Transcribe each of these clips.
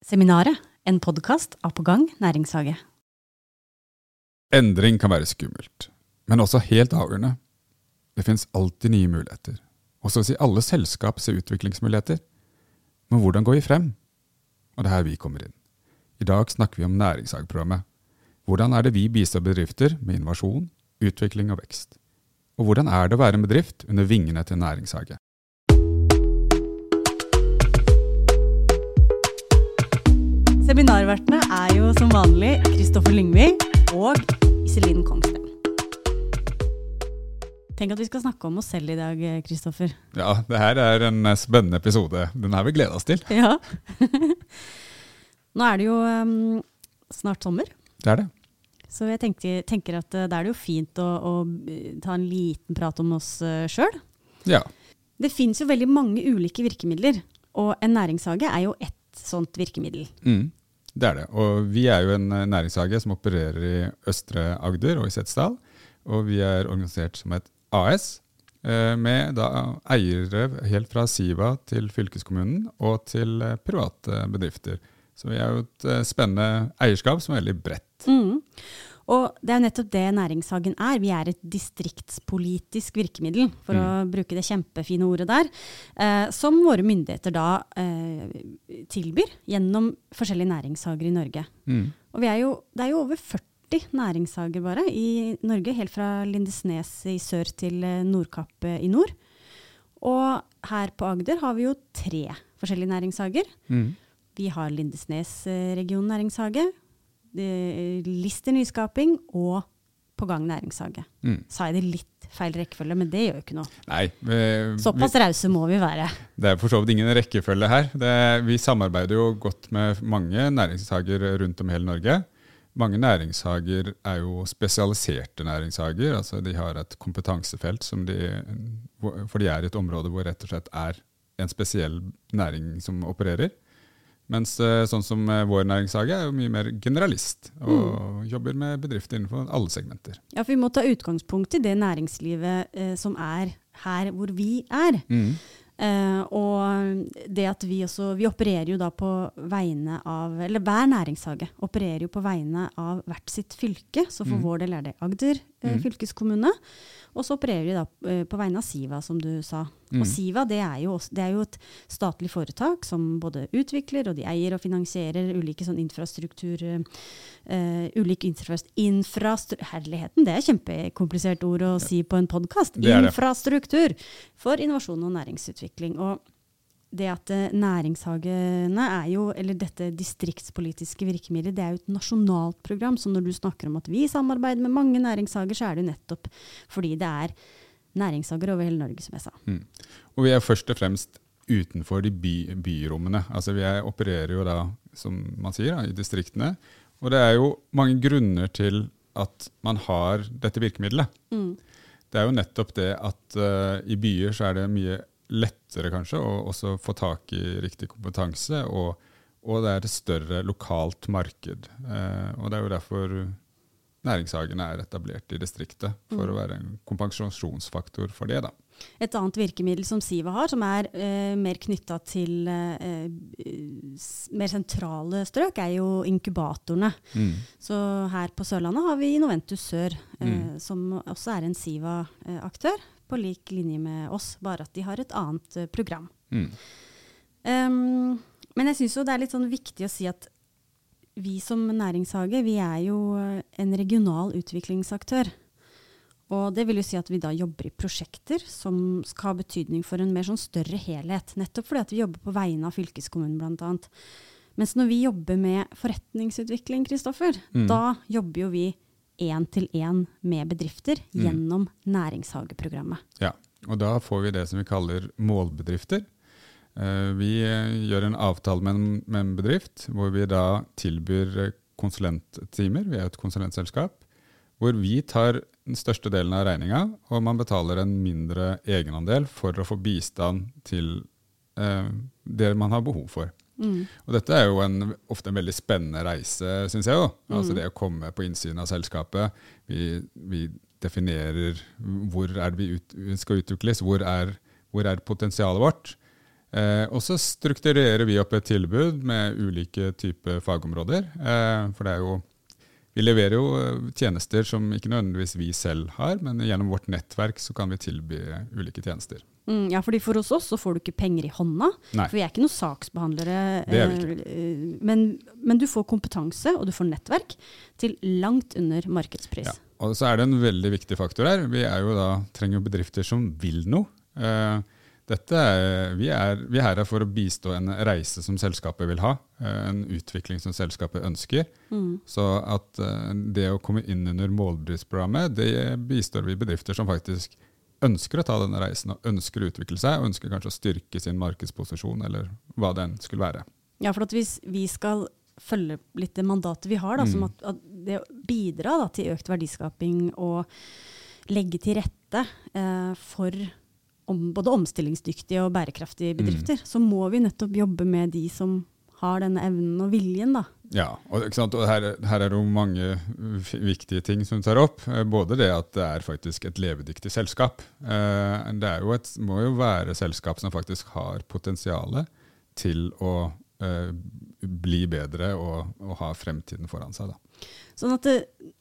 Seminaret, en podkast av På gang næringshage. Endring kan være skummelt, men også helt avgjørende. Det finnes alltid nye muligheter, og så å si alle selskap ser utviklingsmuligheter. Men hvordan går vi frem? Og det er her vi kommer inn. I dag snakker vi om Næringshageprogrammet. Hvordan er det vi bistår bedrifter med innovasjon, utvikling og vekst? Og hvordan er det å være en bedrift under vingene til næringshage? Seminarvertene er jo som vanlig Kristoffer Lyngvi og Iselin Kongsten. Tenk at vi skal snakke om oss selv i dag, Kristoffer. Ja, det her er en spennende episode. Den har vi gleda oss til. Ja. Nå er det jo um, snart sommer, Det er det. så jeg tenker, tenker at uh, da er det jo fint å, å uh, ta en liten prat om oss uh, sjøl. Ja. Det fins jo veldig mange ulike virkemidler, og en næringshage er jo ett sånt virkemiddel. Mm, det er det. Og vi er jo en eh, næringshage som opererer i Østre Agder og i Setesdal. Og vi er organisert som et AS, eh, med da eiere helt fra Siva til fylkeskommunen og til eh, private bedrifter. Så vi er jo et spennende eierskap som er veldig bredt. Mm. Og det er jo nettopp det næringshagen er. Vi er et distriktspolitisk virkemiddel, for å bruke det kjempefine ordet der, eh, som våre myndigheter da eh, tilbyr gjennom forskjellige næringshager i Norge. Mm. Og vi er jo, det er jo over 40 næringshager bare i Norge, helt fra Lindesnes i sør til eh, Nordkapp eh, i nord. Og her på Agder har vi jo tre forskjellige næringshager. Mm. Vi har Lindesnes eh, region næringshage, Lister nyskaping og På gang næringshage. Mm. Sa jeg det litt feil rekkefølge, men det gjør jo ikke noe. Nei, vi, Såpass rause må vi være. Det er for så vidt ingen rekkefølge her. Det, vi samarbeider jo godt med mange næringshager rundt om i hele Norge. Mange næringshager er jo spesialiserte næringshager. altså De har et kompetansefelt som de, for de er i et område hvor rett og slett er en spesiell næring som opererer. Mens eh, sånn som eh, vår næringshage er jo mye mer generalist og jobber med bedrifter innenfor alle segmenter. Ja, for vi må ta utgangspunkt i det næringslivet eh, som er her hvor vi er. Mm. Eh, og det at vi også Vi opererer jo da på vegne av Eller hver næringshage opererer jo på vegne av hvert sitt fylke. Så for Mm. vår del er det Agder Mm. fylkeskommune. Og så opererer de da eh, på vegne av Siva, som du sa. Mm. Og Siva det er, jo det er jo et statlig foretak som både utvikler og de eier og finansierer ulike sånn infrastruktur uh, eh, Ulik infrast Herligheten, det er kjempekomplisert ord å si på en podkast. Infrastruktur for innovasjon og næringsutvikling. Og det at eh, næringshagene er jo, eller dette distriktspolitiske virkemidlet, det er jo et nasjonalt program. Så når du snakker om at vi samarbeider med mange næringshager, så er det jo nettopp fordi det er næringshager over hele Norge, som jeg sa. Mm. Og vi er først og fremst utenfor de by, byrommene. Altså vi er, opererer jo da, som man sier, da, i distriktene. Og det er jo mange grunner til at man har dette virkemidlet. Mm. Det er jo nettopp det at uh, i byer så er det mye lettere kanskje å også få tak i riktig kompetanse, og, og det er et større lokalt marked. Eh, og det er jo derfor næringshagene er etablert i distriktet, for Mm. å være en kompensasjonsfaktor for det. da. Et annet virkemiddel som Siva har, som er eh, mer knytta til eh, mer sentrale strøk, er jo inkubatorene. Mm. Så her på Sørlandet har vi Noventus Sør, eh, Mm. som også er en Siva-aktør, på lik linje med oss, bare at de har et annet eh, program. Mm. Um, men jeg syns jo det er litt sånn viktig å si at vi som næringshage, vi er jo eh, en regional utviklingsaktør. Og det vil jo si at vi da jobber i prosjekter som skal ha betydning for en mer sånn større helhet. Nettopp fordi at vi jobber på vegne av fylkeskommunen bl.a. Mens når vi jobber med forretningsutvikling, Kristoffer, Mm. da jobber jo vi én til én med bedrifter Mm. gjennom næringshageprogrammet. Ja, og da får vi det som vi kaller målbedrifter. Eh, Vi eh, gjør en avtale med en, bedrift hvor vi da tilbyr eh, konsulenttimer. Vi er et konsulentselskap. Hvor vi tar den største delen av regninga, og man betaler en mindre egenandel for å få bistand til eh, det man har behov for. Mm. Og dette er jo en, ofte en veldig spennende reise, syns jeg. jo. Mm. Altså Det å komme på innsiden av selskapet. Vi, vi definerer hvor er det vi ut, skal utvikles, hvor er, hvor er potensialet vårt. Eh, og så strukturerer vi opp et tilbud med ulike typer fagområder. Eh, for det er jo Vi leverer jo eh, tjenester som ikke nødvendigvis vi selv har, men gjennom vårt nettverk så kan vi tilby ulike tjenester. Mm, ja, fordi For oss så får du ikke penger i hånda, Nei. for vi er ikke noen saksbehandlere. Det er vi ikke. Men, men du får kompetanse og du får nettverk til langt under markedspris. Ja. Og så er det en veldig viktig faktor her. Vi er jo da, trenger jo bedrifter som vil noe. Eh, er, vi, er, vi er her for å bistå en reise som selskapet vil ha, eh, en utvikling som selskapet ønsker. Mm. Så at eh, det å komme inn under målbedriftsprogrammet, det bistår vi bedrifter som faktisk ønsker å ta denne reisen, og ønsker å utvikle seg, og ønsker kanskje å styrke sin markedsposisjon, eller hva det enn skulle være. Ja, for hvis vi skal følge litt det mandatet vi har, da, Mm. som at, at det å bidra da, til økt verdiskaping og legge til rette eh, for om, både omstillingsdyktige og bærekraftige bedrifter, så må vi nettopp jobbe med de som har denne evnen og viljen. da. Ja, og, og her, her er det jo mange viktige ting som tar opp. Eh, Både det at det er faktisk et levedyktig selskap. Eh, Det jo et, må jo være selskap som faktisk har potensial til å eh, bli bedre og, og ha fremtiden foran seg. Da. Sånn at det,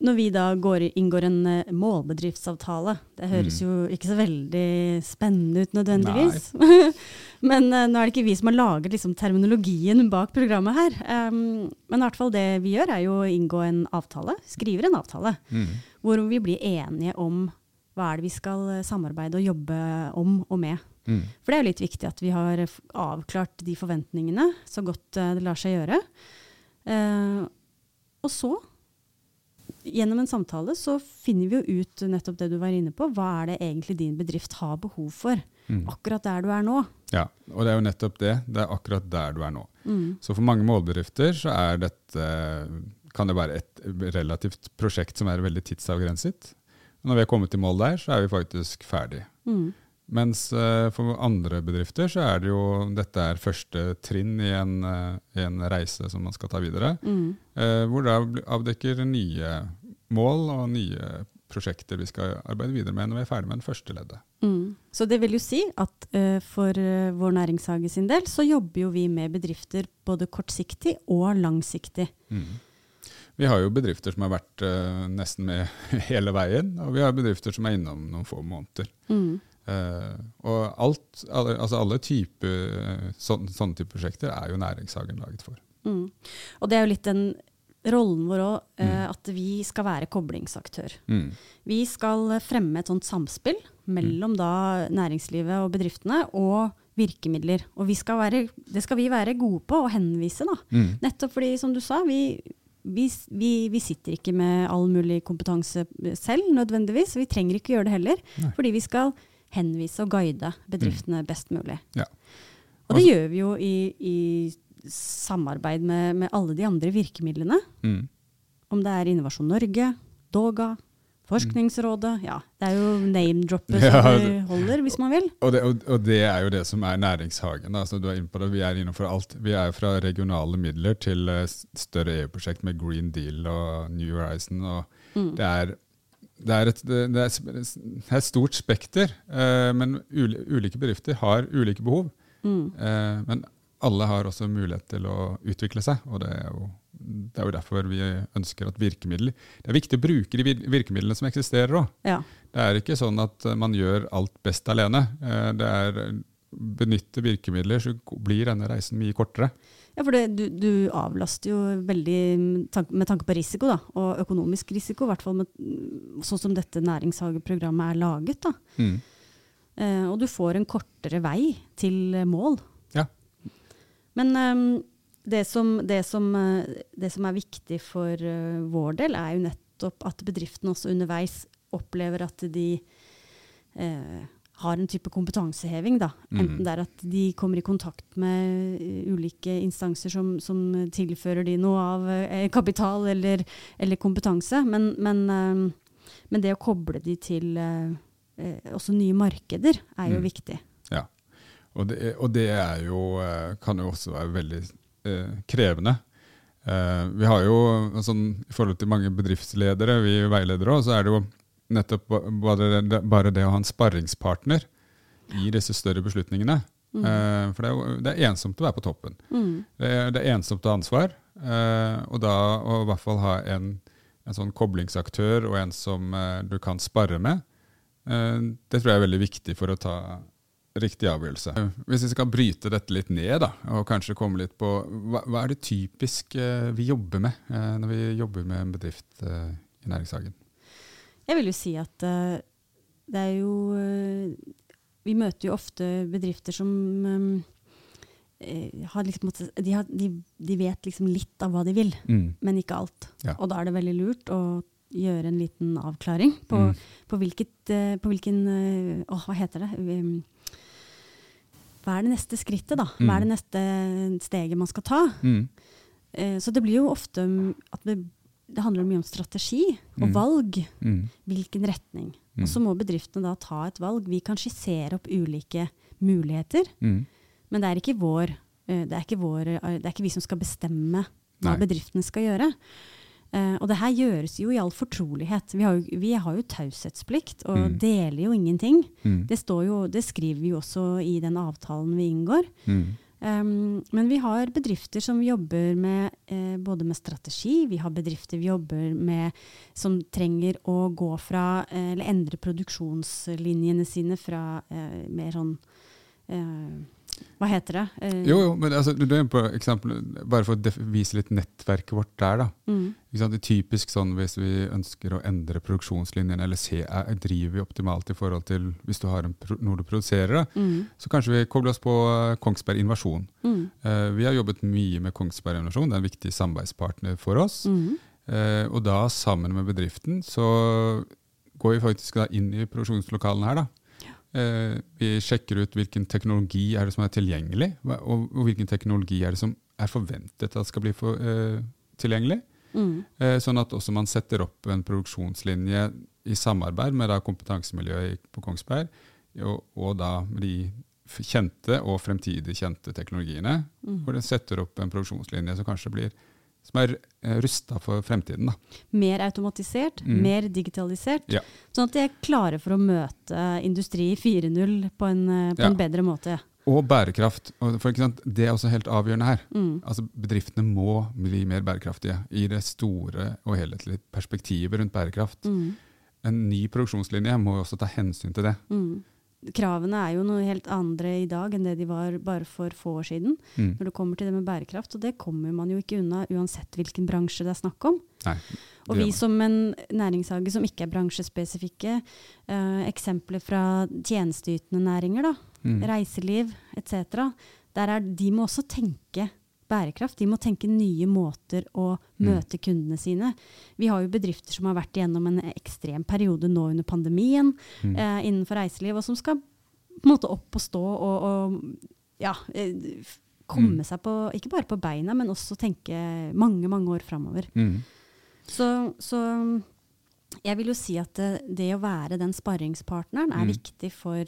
når vi da går, inngår en eh, målbedriftsavtale, det høres Mm. jo ikke så veldig spennende ut nødvendigvis. men eh, nå er det ikke vi som har laget liksom, terminologien bak programmet her. Um, men i hvert fall det vi gjør er jo å inngå en avtale, skriver en avtale, hvor vi blir enige om hva er det vi skal eh, samarbeide og jobbe om og med. Mm. For det er jo litt viktig at vi har avklart de forventningene så godt eh, det lar seg gjøre. Eh, og så, gjennom en samtale, så finner vi jo ut nettopp det du var inne på. Hva er det egentlig din bedrift har behov for, Mm. akkurat der du er nå? Ja, og det er jo nettopp det. Det er akkurat der du er nå. Mm. Så for mange målbedrifter så er dette, kan det være et relativt prosjekt som er veldig tidsavgrenset. Når vi er kommet i mål der, så er vi faktisk ferdig. Mm. Mens eh, for andre bedrifter så er det jo dette er første trinn i en, eh, i en reise som man skal ta videre. Mm. eh, hvor da avdekker nye mål og nye prosjekter vi skal arbeide videre med når vi er ferdig med den første leddet. Mm. Så det vil jo si at uh, for vår næringshage sin del, så jobber jo vi med bedrifter både kortsiktig og langsiktig. Vi har jo bedrifter som har vært uh, nesten med hele veien, og vi har bedrifter som er innom noen få måneder. Mm. Uh, og alt, alle, altså alle type, eh, sånn, sånne typer prosjekter er jo næringshagen laget for. Mm. Og det er jo litt den rollen vår òg, uh, Mm. at vi skal være koblingsaktør. Mm. Vi skal fremme et sånt samspill mellom da næringslivet og bedriftene og virkemidler. Og vi skal være, det skal vi være gode på å henvise, da. Mm. Nettopp fordi, som du sa, vi, vi, vi, vi sitter ikke med all mulig kompetanse selv nødvendigvis. Vi trenger ikke gjøre det heller, Nei. fordi vi skal henvise og guide bedriftene best mulig. Ja. Og det gjør vi jo i, i samarbeid med, med alle de andre virkemidlene. Mm. Om det er Innovasjon Norge, Doga, Forskningsrådet. Ja, det er jo name-droppet Ja, som det- holder, hvis man vil. Og, det, og, og det er jo det som er næringshagen. Da. Du er inne på det. Vi er innenfor alt. Vi er fra regionale midler til eh, større EU-prosjekt med Green Deal og New Horizon. Og Mm. det, er, det, er et, det er et stort spekter, eh, men ulike bedrifter har ulike behov. Mm. Eh, men alle har også mulighet til å utvikle seg, og det er jo, det er jo derfor vi ønsker at virkemidler Det er viktig å bruke de vir- virkemidlene som eksisterer òg. Ja. Det er ikke sånn at eh, man gjør alt best alene. Eh, Det er benytte virkemidler, så blir denne reisen mye kortere. Ja, for det, du, du avlaster jo veldig med tanke, på risiko, da, og økonomisk risiko, i hvert fall med, sånn som dette næringshageprogrammet er laget. Da. Mm. Eh, og du får en kortere vei til eh, mål. Ja. Men ehm, det, som, det, som, eh, det som er viktig for eh, vår del, er jo nettopp at bedriftene også underveis opplever at de eh, har en type kompetanseheving. Da. Mm. Enten det er at de kommer i kontakt med eh, ulike instanser som, som tilfører de noe av eh, kapital eller, eller kompetanse. Men, men, eh, men det å koble de til også nye markeder er jo Mm. viktig. Ja. Og det, og det er jo, kan jo også være veldig krevende. Eh, vi har jo, altså, I forhold til mange bedriftsledere, vi veiledere også, så er det jo nettopp bare det, bare det å ha en sparringspartner i disse større beslutningene. Mm. Eh, for det er, det er ensomt å være på toppen. Mm. Det er, det er ensomt å ha ansvar, eh, og da å i hvert fall ha en, en sånn koblingsaktør og en som eh, du kan spare med, eh, det tror jeg er veldig viktig for å ta riktig avgjørelse. Hvis vi skal bryte dette litt ned, da, og kanskje komme litt på hva, hva er det typisk eh, vi jobber med eh, når vi jobber med en bedrift eh, i næringshagen? Jeg vil jo si at eh, det er jo eh, Vi møter jo ofte bedrifter som eh, har liksom, de, har, de, de vet liksom litt av hva de vil, Mm. men ikke alt. Ja. Og da er det veldig lurt å gjøre en liten avklaring på, Mm. på, hvilket, på hvilken Å, hva heter det? Hva er det neste skrittet, da? Hva er det neste steget man skal ta? Mm. Eh, Så det blir jo ofte mm, at det, det handler mye om strategi og Mm. valg. Mm. Hvilken retning. Mm. Og så må bedriftene da ta et valg. Vi kan skissere opp ulike muligheter, Mm. men det er ikke vår eh, det er ikke, vår, eh, det er ikke vi som skal bestemme hva Nei. bedriftene skal gjøre. Eh, og det her gjøres jo i all fortrolighet. Vi har jo, vi har jo taushetsplikt og Mm. deler jo ingenting. Mm. Det, står jo, det skriver vi jo også i den avtalen vi inngår. Mm. Um, men vi har bedrifter som jobber med eh, både med strategi, vi har bedrifter vi jobber med som trenger å gå fra, eh, eller endre produksjonslinjene sine fra mer sånn eh, Hva heter det? Eh, Jo, jo, men altså, du er på eksempel, bare for å vise litt nettverket vårt der. da. Mm? Det er typisk sånn hvis vi ønsker å endre produksjonslinjen, eller se er, driver vi optimalt i forhold til hvis du har en, når du produserer, da, mm, så kanskje vi kobler oss på eh, Kongsberg Innovasjon. mm, Eh, vi har jobbet mye med Kongsberg Innovasjon, det er en viktig samarbeidspartner for oss. mm, Eh, og da sammen med bedriften så går vi faktisk inn i produksjonslokalene her. da. Eh, vi sjekker ut hvilken teknologi er det som er tilgjengelig, og, hvilken teknologi er det som er forventet at skal bli for, uh, tilgjengelig. mm, Eh, sånn at også man setter opp en produksjonslinje i samarbeid med da kompetansemiljøet på Kongsberg, og, og da de kjente og fremtidig kjente teknologiene, mm. hvor en setter opp en produksjonslinje som kanskje blir som er eh, rusta for fremtiden. Da. Mer automatisert, Mm. mer digitalisert. Ja. Sånn at de er klare for å møte industri 4.0 på, en, eh, på Ja. en bedre måte. Og bærekraft. For? Det er også helt avgjørende her. Mm, Altså Bedriftene må bli mer bærekraftige i det store og helhetlige perspektivet rundt bærekraft. mm. En ny produksjonslinje må også ta hensyn til det. Mm. Kravene er jo noe helt andre i dag enn det de var bare for få år siden. Mm. Når det kommer til det med bærekraft, og det kommer man jo ikke unna uansett hvilken bransje det er snakk om. Nei, Og vi som en næringshage som ikke er bransjespesifikke, eh, eksempler fra tjenesteytende næringer, da, Mm. reiseliv etc., der er, de må også tenke bærekraft. De må tenke nye måter å Mm. møte kundene sine. Vi har jo bedrifter som har vært igjennom en ekstrem periode nå under pandemien Mm. eh, innenfor reiseliv, og som skal på en måte opp og stå og, og ja, eh, komme Mm. seg på, ikke bare på beina, men også tenke mange, mange år framover. Mm. Så, så jeg vil jo si at det, det å være den sparringspartneren er Mm. viktig for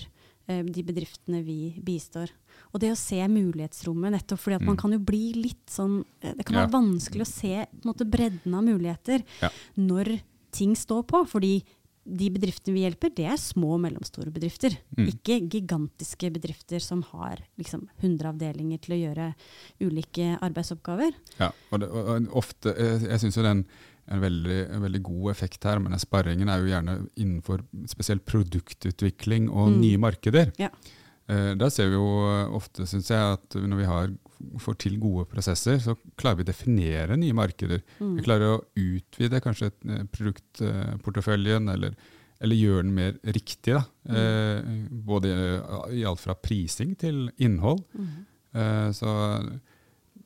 de bedriftene vi bistår. Og det å se mulighetsrommet, nettopp fordi at man Mm. kan jo bli litt sånn eh, Det kan Ja. være vanskelig å se måte, bredden av muligheter Ja. når ting står på. Fordi de bedriftene vi hjelper, det er små og mellomstore bedrifter. Mm. Ikke gigantiske bedrifter som har liksom 100 avdelinger til å gjøre ulike arbeidsoppgaver. Ja, og, det, og ofte, Jeg, jeg syns jo den en veldig, en veldig god effekt her, men sparringen er jo gjerne innenfor spesielt produktutvikling og Mm. nye markeder. Ja. Eh, da ser vi jo eh, ofte, syns jeg, at når vi har, får til gode prosesser, så klarer vi å definere nye markeder. Mm. Vi klarer å utvide kanskje eh, produktporteføljen, eller, eller gjøre den mer riktig. Da. Mm. Eh, både i, i alt fra prising til innhold. Mm. Eh, så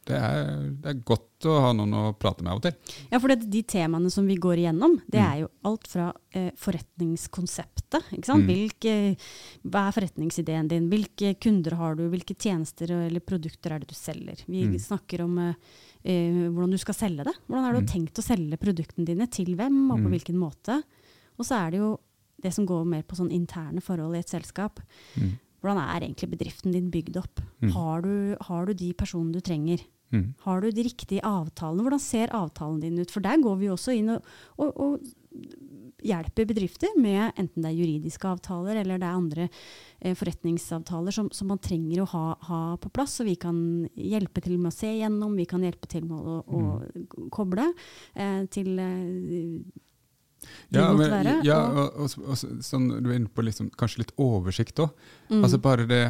det er, det er godt å ha noen å prate med av og til. Ja, for det, de temaene som vi går igjennom, det Mm. er jo alt fra eh, forretningskonseptet. Ikke sant? Mm. Hvilke, hva er forretningsideen din? Hvilke kunder har du? Hvilke tjenester eller produkter er det du selger? Vi Mm. snakker om eh, eh, hvordan du skal selge det. Hvordan har du Mm. tenkt å selge produktene dine? Til hvem, og på Mm. hvilken måte? Og så er det jo det som går mer på sånn interne forhold i et selskap. Mm. Hvordan er egentlig bedriften din bygd opp? Har, du, har du de personene du trenger? Mm. Har du de riktige avtalene? Hvordan ser avtalen din ut? For der går vi også inn og, og, og hjelper bedrifter med enten det er juridiske avtaler eller det er andre eh, forretningsavtaler som, som, man trenger å ha, ha, på plass. Så vi kan hjelpe til med å se gjennom, vi kan hjelpe til med å, å mm. koble eh, til eh, ja, men, ja og, og, og, sånn, du er inne på liksom, kanskje litt oversikt òg. Mm. Altså bare det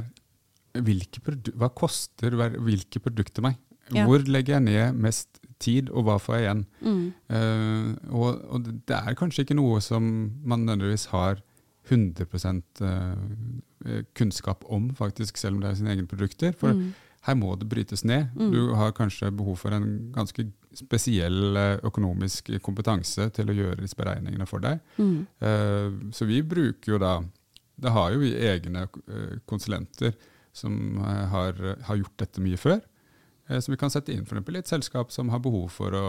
Hva koster hvilke produkter meg? Ja. Hvor legger jeg ned mest tid, og hva får jeg igjen? Mm. Uh, og, og, det er kanskje ikke noe som man nødvendigvis har 100 uh, eh, kunnskap om, faktisk, selv om det er sine egne produkter. For mm. her må det brytes ned. Mm. Du har kanskje behov for en ganske spesiell uh, økonomisk kompetanse til å gjøre disse beregningene for deg. Mm. så vi bruker jo da Da har jo vi egne konsulenter som har, har gjort dette mye før. Eh, som vi kan sette inn for eksempel, i et selskap som har behov for å,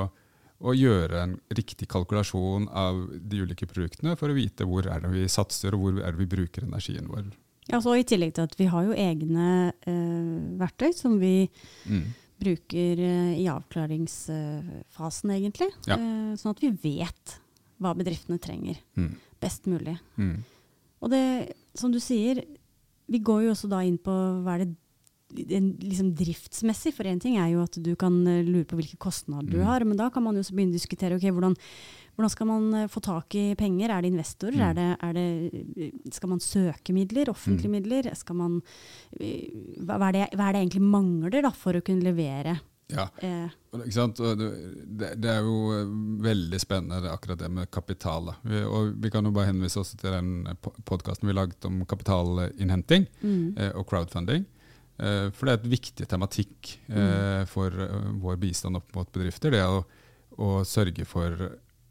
å, gjøre en riktig kalkulasjon av de ulike produktene, for å vite hvor er det vi satser og hvor er det vi bruker energien vår. Ja, så I tillegg til at vi har jo egne eh, verktøy som vi mm. bruker eh, i avklaringsfasen, egentlig. Ja. Eh, sånn at vi vet hva bedriftene trenger mm. best mulig. Mm. Og det, som du sier, vi går jo også da inn på hva er det liksom driftsmessig. For én ting er jo at du kan eh, lure på hvilke kostnader du mm. har, men da kan man jo begynne å diskutere okay, hvordan, hvordan, skal man eh, få tak i penger. Er det investorer? Mm. Er det, er det, skal man søke midler? Offentlige mm. midler? Man, hva, er det, hva, er det, egentlig mangler da, for å kunne levere? Ja, eh. det, det, er jo veldig spennende akkurat det med kapital. Vi, og vi kan jo bare henvise oss til den podkasten vi laget om kapitalinnhenting mm. eh, og crowdfunding. Eh, for det er et viktig tematikk eh, mm. for eh, vår bistand opp mot bedrifter. Det å, å sørge for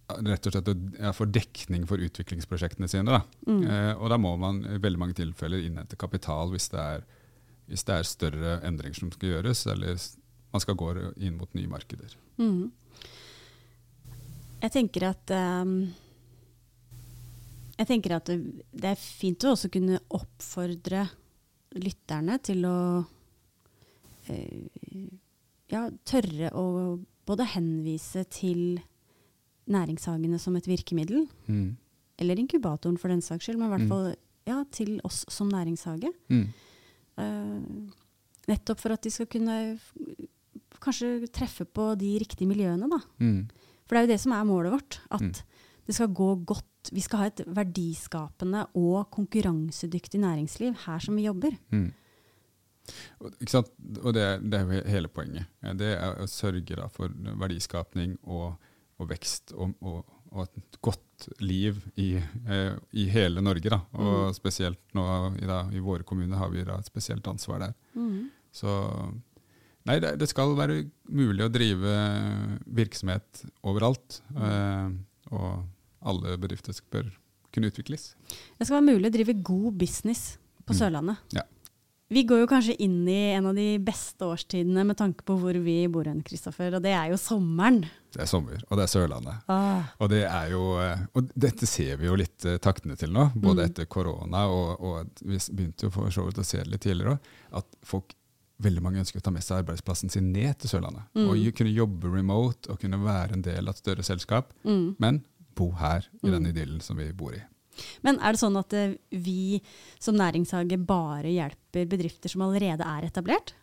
rett og slett ja, for dekning for utviklingsprosjektene sine. Da. Mm. Eh, og da må man i veldig mange tilfeller innhente kapital hvis det, er, hvis det er større endringer som skal gjøres, eller man skal gå inn mot nye markeder. Mm. Jeg tenker at um, jeg tenker at det, det er fint å også kunne oppfordre lytterne til å eh, ja, tørre å både henvise til næringshagene som et virkemiddel, mm. eller inkubatoren for den saks skyld, men i hvert mm. fall ja, til oss som næringshage. Mm. Uh, nettopp for at de skal kunne kanskje treffe på de riktige miljøene, da. Mm. For det er jo det som er målet vårt. At mm. det skal gå godt vi skal ha et verdiskapende og konkurransedyktig næringsliv her som vi jobber. Mm. Ikke sant? Og det, det, er jo hele poenget. Det er å sørge for verdiskapning og, og vekst og, og, og, et godt liv i, eh, i hele Norge. Da. Og mm. spesielt nå i, da, i, våre kommuner har vi da et spesielt ansvar der. Mm. Så nei, det, det, skal være mulig å drive virksomhet overalt. Eh, og alle bedrifter bør kunne utvikles. Det skal være mulig å drive god business på mm. Sørlandet. Ja. Vi går jo kanskje inn i en av de beste årstidene med tanke på hvor vi bor hen, Kristoffer, og det er jo sommeren. Det er sommer, og det er Sørlandet. Ah. Og, det er jo, eh, og dette ser vi jo litt uh, taktene til nå, både mm. etter korona og, og, vi begynte jo for så vidt å se det litt tidligere òg, at folk veldig mange ønsker å ta med seg arbeidsplassen sin ned til Sørlandet. Mm. Og kunne jobbe remote og kunne være en del av et større selskap. Mm. Men bo her, i den mm. idyllen som vi bor i. Men er det sånn at eh, vi som næringshage bare hjelper bedrifter som allerede er etablert?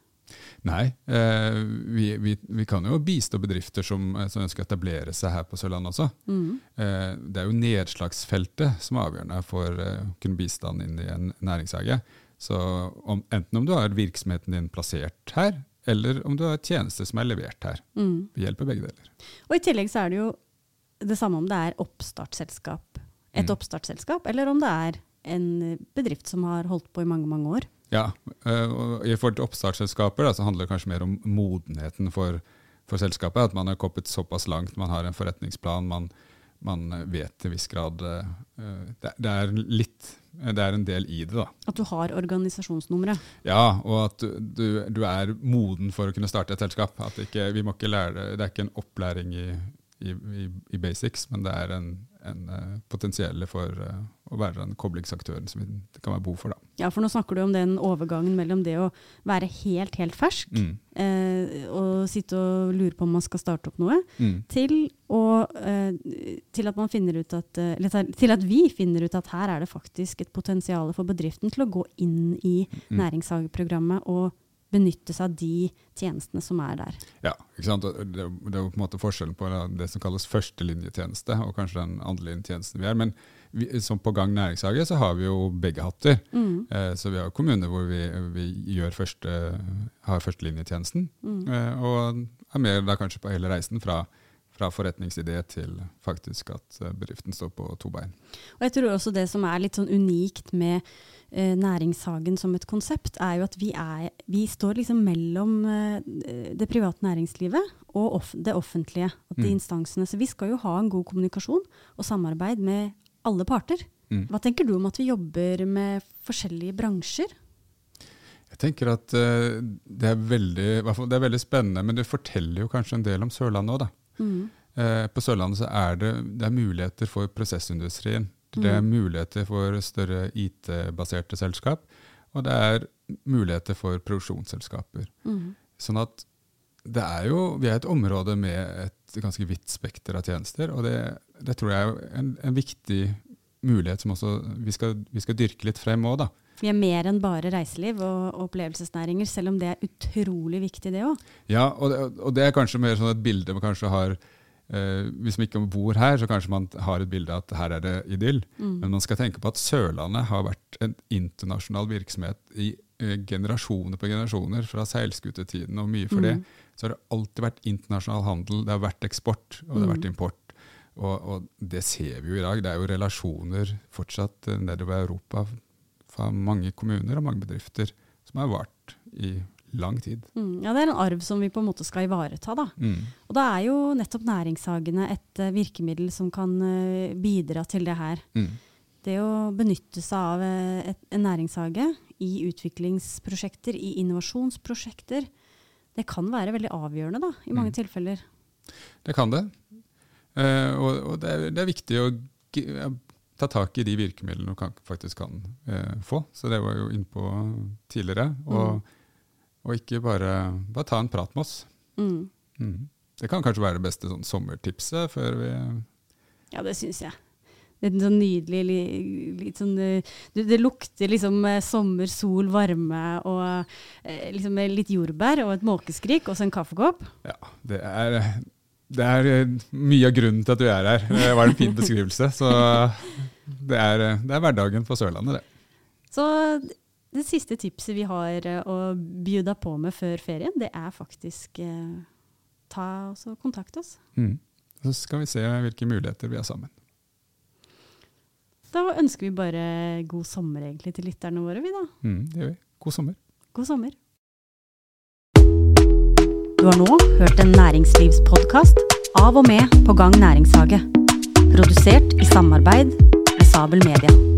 Nei, eh, vi, vi, vi, kan jo bistå bedrifter som, eh, som, ønsker å etablere seg her på Sørlandet også. Mm. Eh, det er jo nedslagsfeltet som er avgjørende for å eh, kunne bistand inn i en næringshage. Så om, enten om du har virksomheten din plassert her, eller om du har tjenester som er levert her. Mm. Vi hjelper begge deler. Og I tillegg så er det jo det samme om det er oppstartsselskap, et mm. oppstartsselskap, eller om det er en bedrift som har holdt på i mange, mange år. Ja, eh, og i forhold til oppstartsselskaper da, så handler det kanskje mer om modenheten for, for, selskapet. At man har kommet såpass langt, man har en forretningsplan, man, man vet til viss grad uh, det, det, er litt det er en del i det. da. At du har organisasjonsnummeret? Ja, og at du, du, er moden for å kunne starte et selskap. At ikke, vi må ikke lære det er ikke en opplæring i, i, i, i, basics, men det er en, en uh, potensiell for uh, å være den koblingsaktøren som det kan være behov for. Da. Ja, for nå snakker du om den overgangen mellom det å være helt, helt fersk, Mm. eh, og sitte og lure på om man skal starte opp noe, Mm. til, å, eh, til, at man ut at, eh, til- til at vi finner ut at her er det faktisk et potensial for bedriften til å gå inn i Mm. næringshageprogrammet og benytte seg av de tjenestene som er der. Ja, ikke sant? Det, det er jo på en måte forskjellen på det som kalles førstelinjetjeneste og kanskje den andrelinjetjenesten vi er. Men vi, som på Gang næringshage så har vi jo begge hatter. Mm. Eh, så vi har kommuner hvor vi, vi første, har førstelinjetjenesten, Mm. eh, og er med da kanskje på hele reisen fra, fra forretningsidé til faktisk at eh, bedriften står på to bein. Og jeg tror også det som er litt sånn unikt med eh, næringshagen som et konsept, er jo at vi, er, vi står liksom mellom eh, det private næringslivet og off det offentlige. De Mm. instansene. Så vi skal jo ha en god kommunikasjon og samarbeid med alle parter. Mm. Hva tenker du om at vi jobber med forskjellige bransjer? Jeg tenker at eh, det, er veldig, det er veldig spennende, men det forteller jo kanskje en del om Sørlandet òg, da. Mm. Eh, på Sørlandet så er det, det er muligheter for prosessindustrien. Det er Mm. muligheter for større IT-baserte selskap, og det er muligheter for produksjonsselskaper. Mm. Sånn at det er jo, vi er et område med et ganske vidt spekter av tjenester, og det, det tror jeg er en, en viktig mulighet som vi skal, vi skal dyrke litt frem òg, da. Vi er mer enn bare reiseliv og opplevelsesnæringer, selv om det er utrolig viktig, det òg. Ja, og det, og det er kanskje mer sånn et bilde man kanskje har eh, Hvis man ikke bor her, så kanskje man har et bilde av at her er det idyll. Mm. Men man skal tenke på at Sørlandet har vært en internasjonal virksomhet i eh, generasjoner på generasjoner, fra seilskutetiden og mye for det. Mm. Så har det alltid vært internasjonal handel, det har vært eksport og det har vært Mm. import. Og, og det ser vi jo i dag. Det er jo relasjoner fortsatt eh, nedover Europa fra mange kommuner og mange bedrifter som har vart i lang tid. Mm. Ja, det er en arv som vi på en måte skal ivareta, da. Mm. Og da er jo nettopp næringshagene et uh, virkemiddel som kan uh, bidra til det her. Mm. Det å benytte seg av eh, et, en næringshage i utviklingsprosjekter, i innovasjonsprosjekter, det kan være veldig avgjørende da, i mange Mm. tilfeller. Det kan det. Og og det, er, det er viktig å ta tak i de virkemidlene du kan, faktisk kan eh, få. Så det var jo innpå tidligere. Og, og ikke bare, bare ta en prat med oss. Mm. Mm. Det kan kanskje være det beste sånn, sommertipset før vi Ja, det syns jeg. Det er en sånn nydelig li- litt sånn eh, Det, det lukter liksom eh, sommer, sol, varme og eh, liksom litt jordbær og et måkeskrik og så en kaffekopp. Ja, det er, det er mye av grunnen til at vi er her. Det var en fin beskrivelse. Så det er, eh, det er hverdagen på Sørlandet, det. Så det siste tipset vi har eh, å bjuda på med før ferien, det er faktisk eh, ta oss og kontakt oss. Mm. Så skal vi se hvilke muligheter vi har sammen. Da ønsker vi bare god sommer egentlig til lytterne våre, vi da. Mm, det gjør vi. God sommer. God sommer. Du har nå hørt en næringslivspodkast av og med På gang næringshage. Produsert i samarbeid Sabel Media.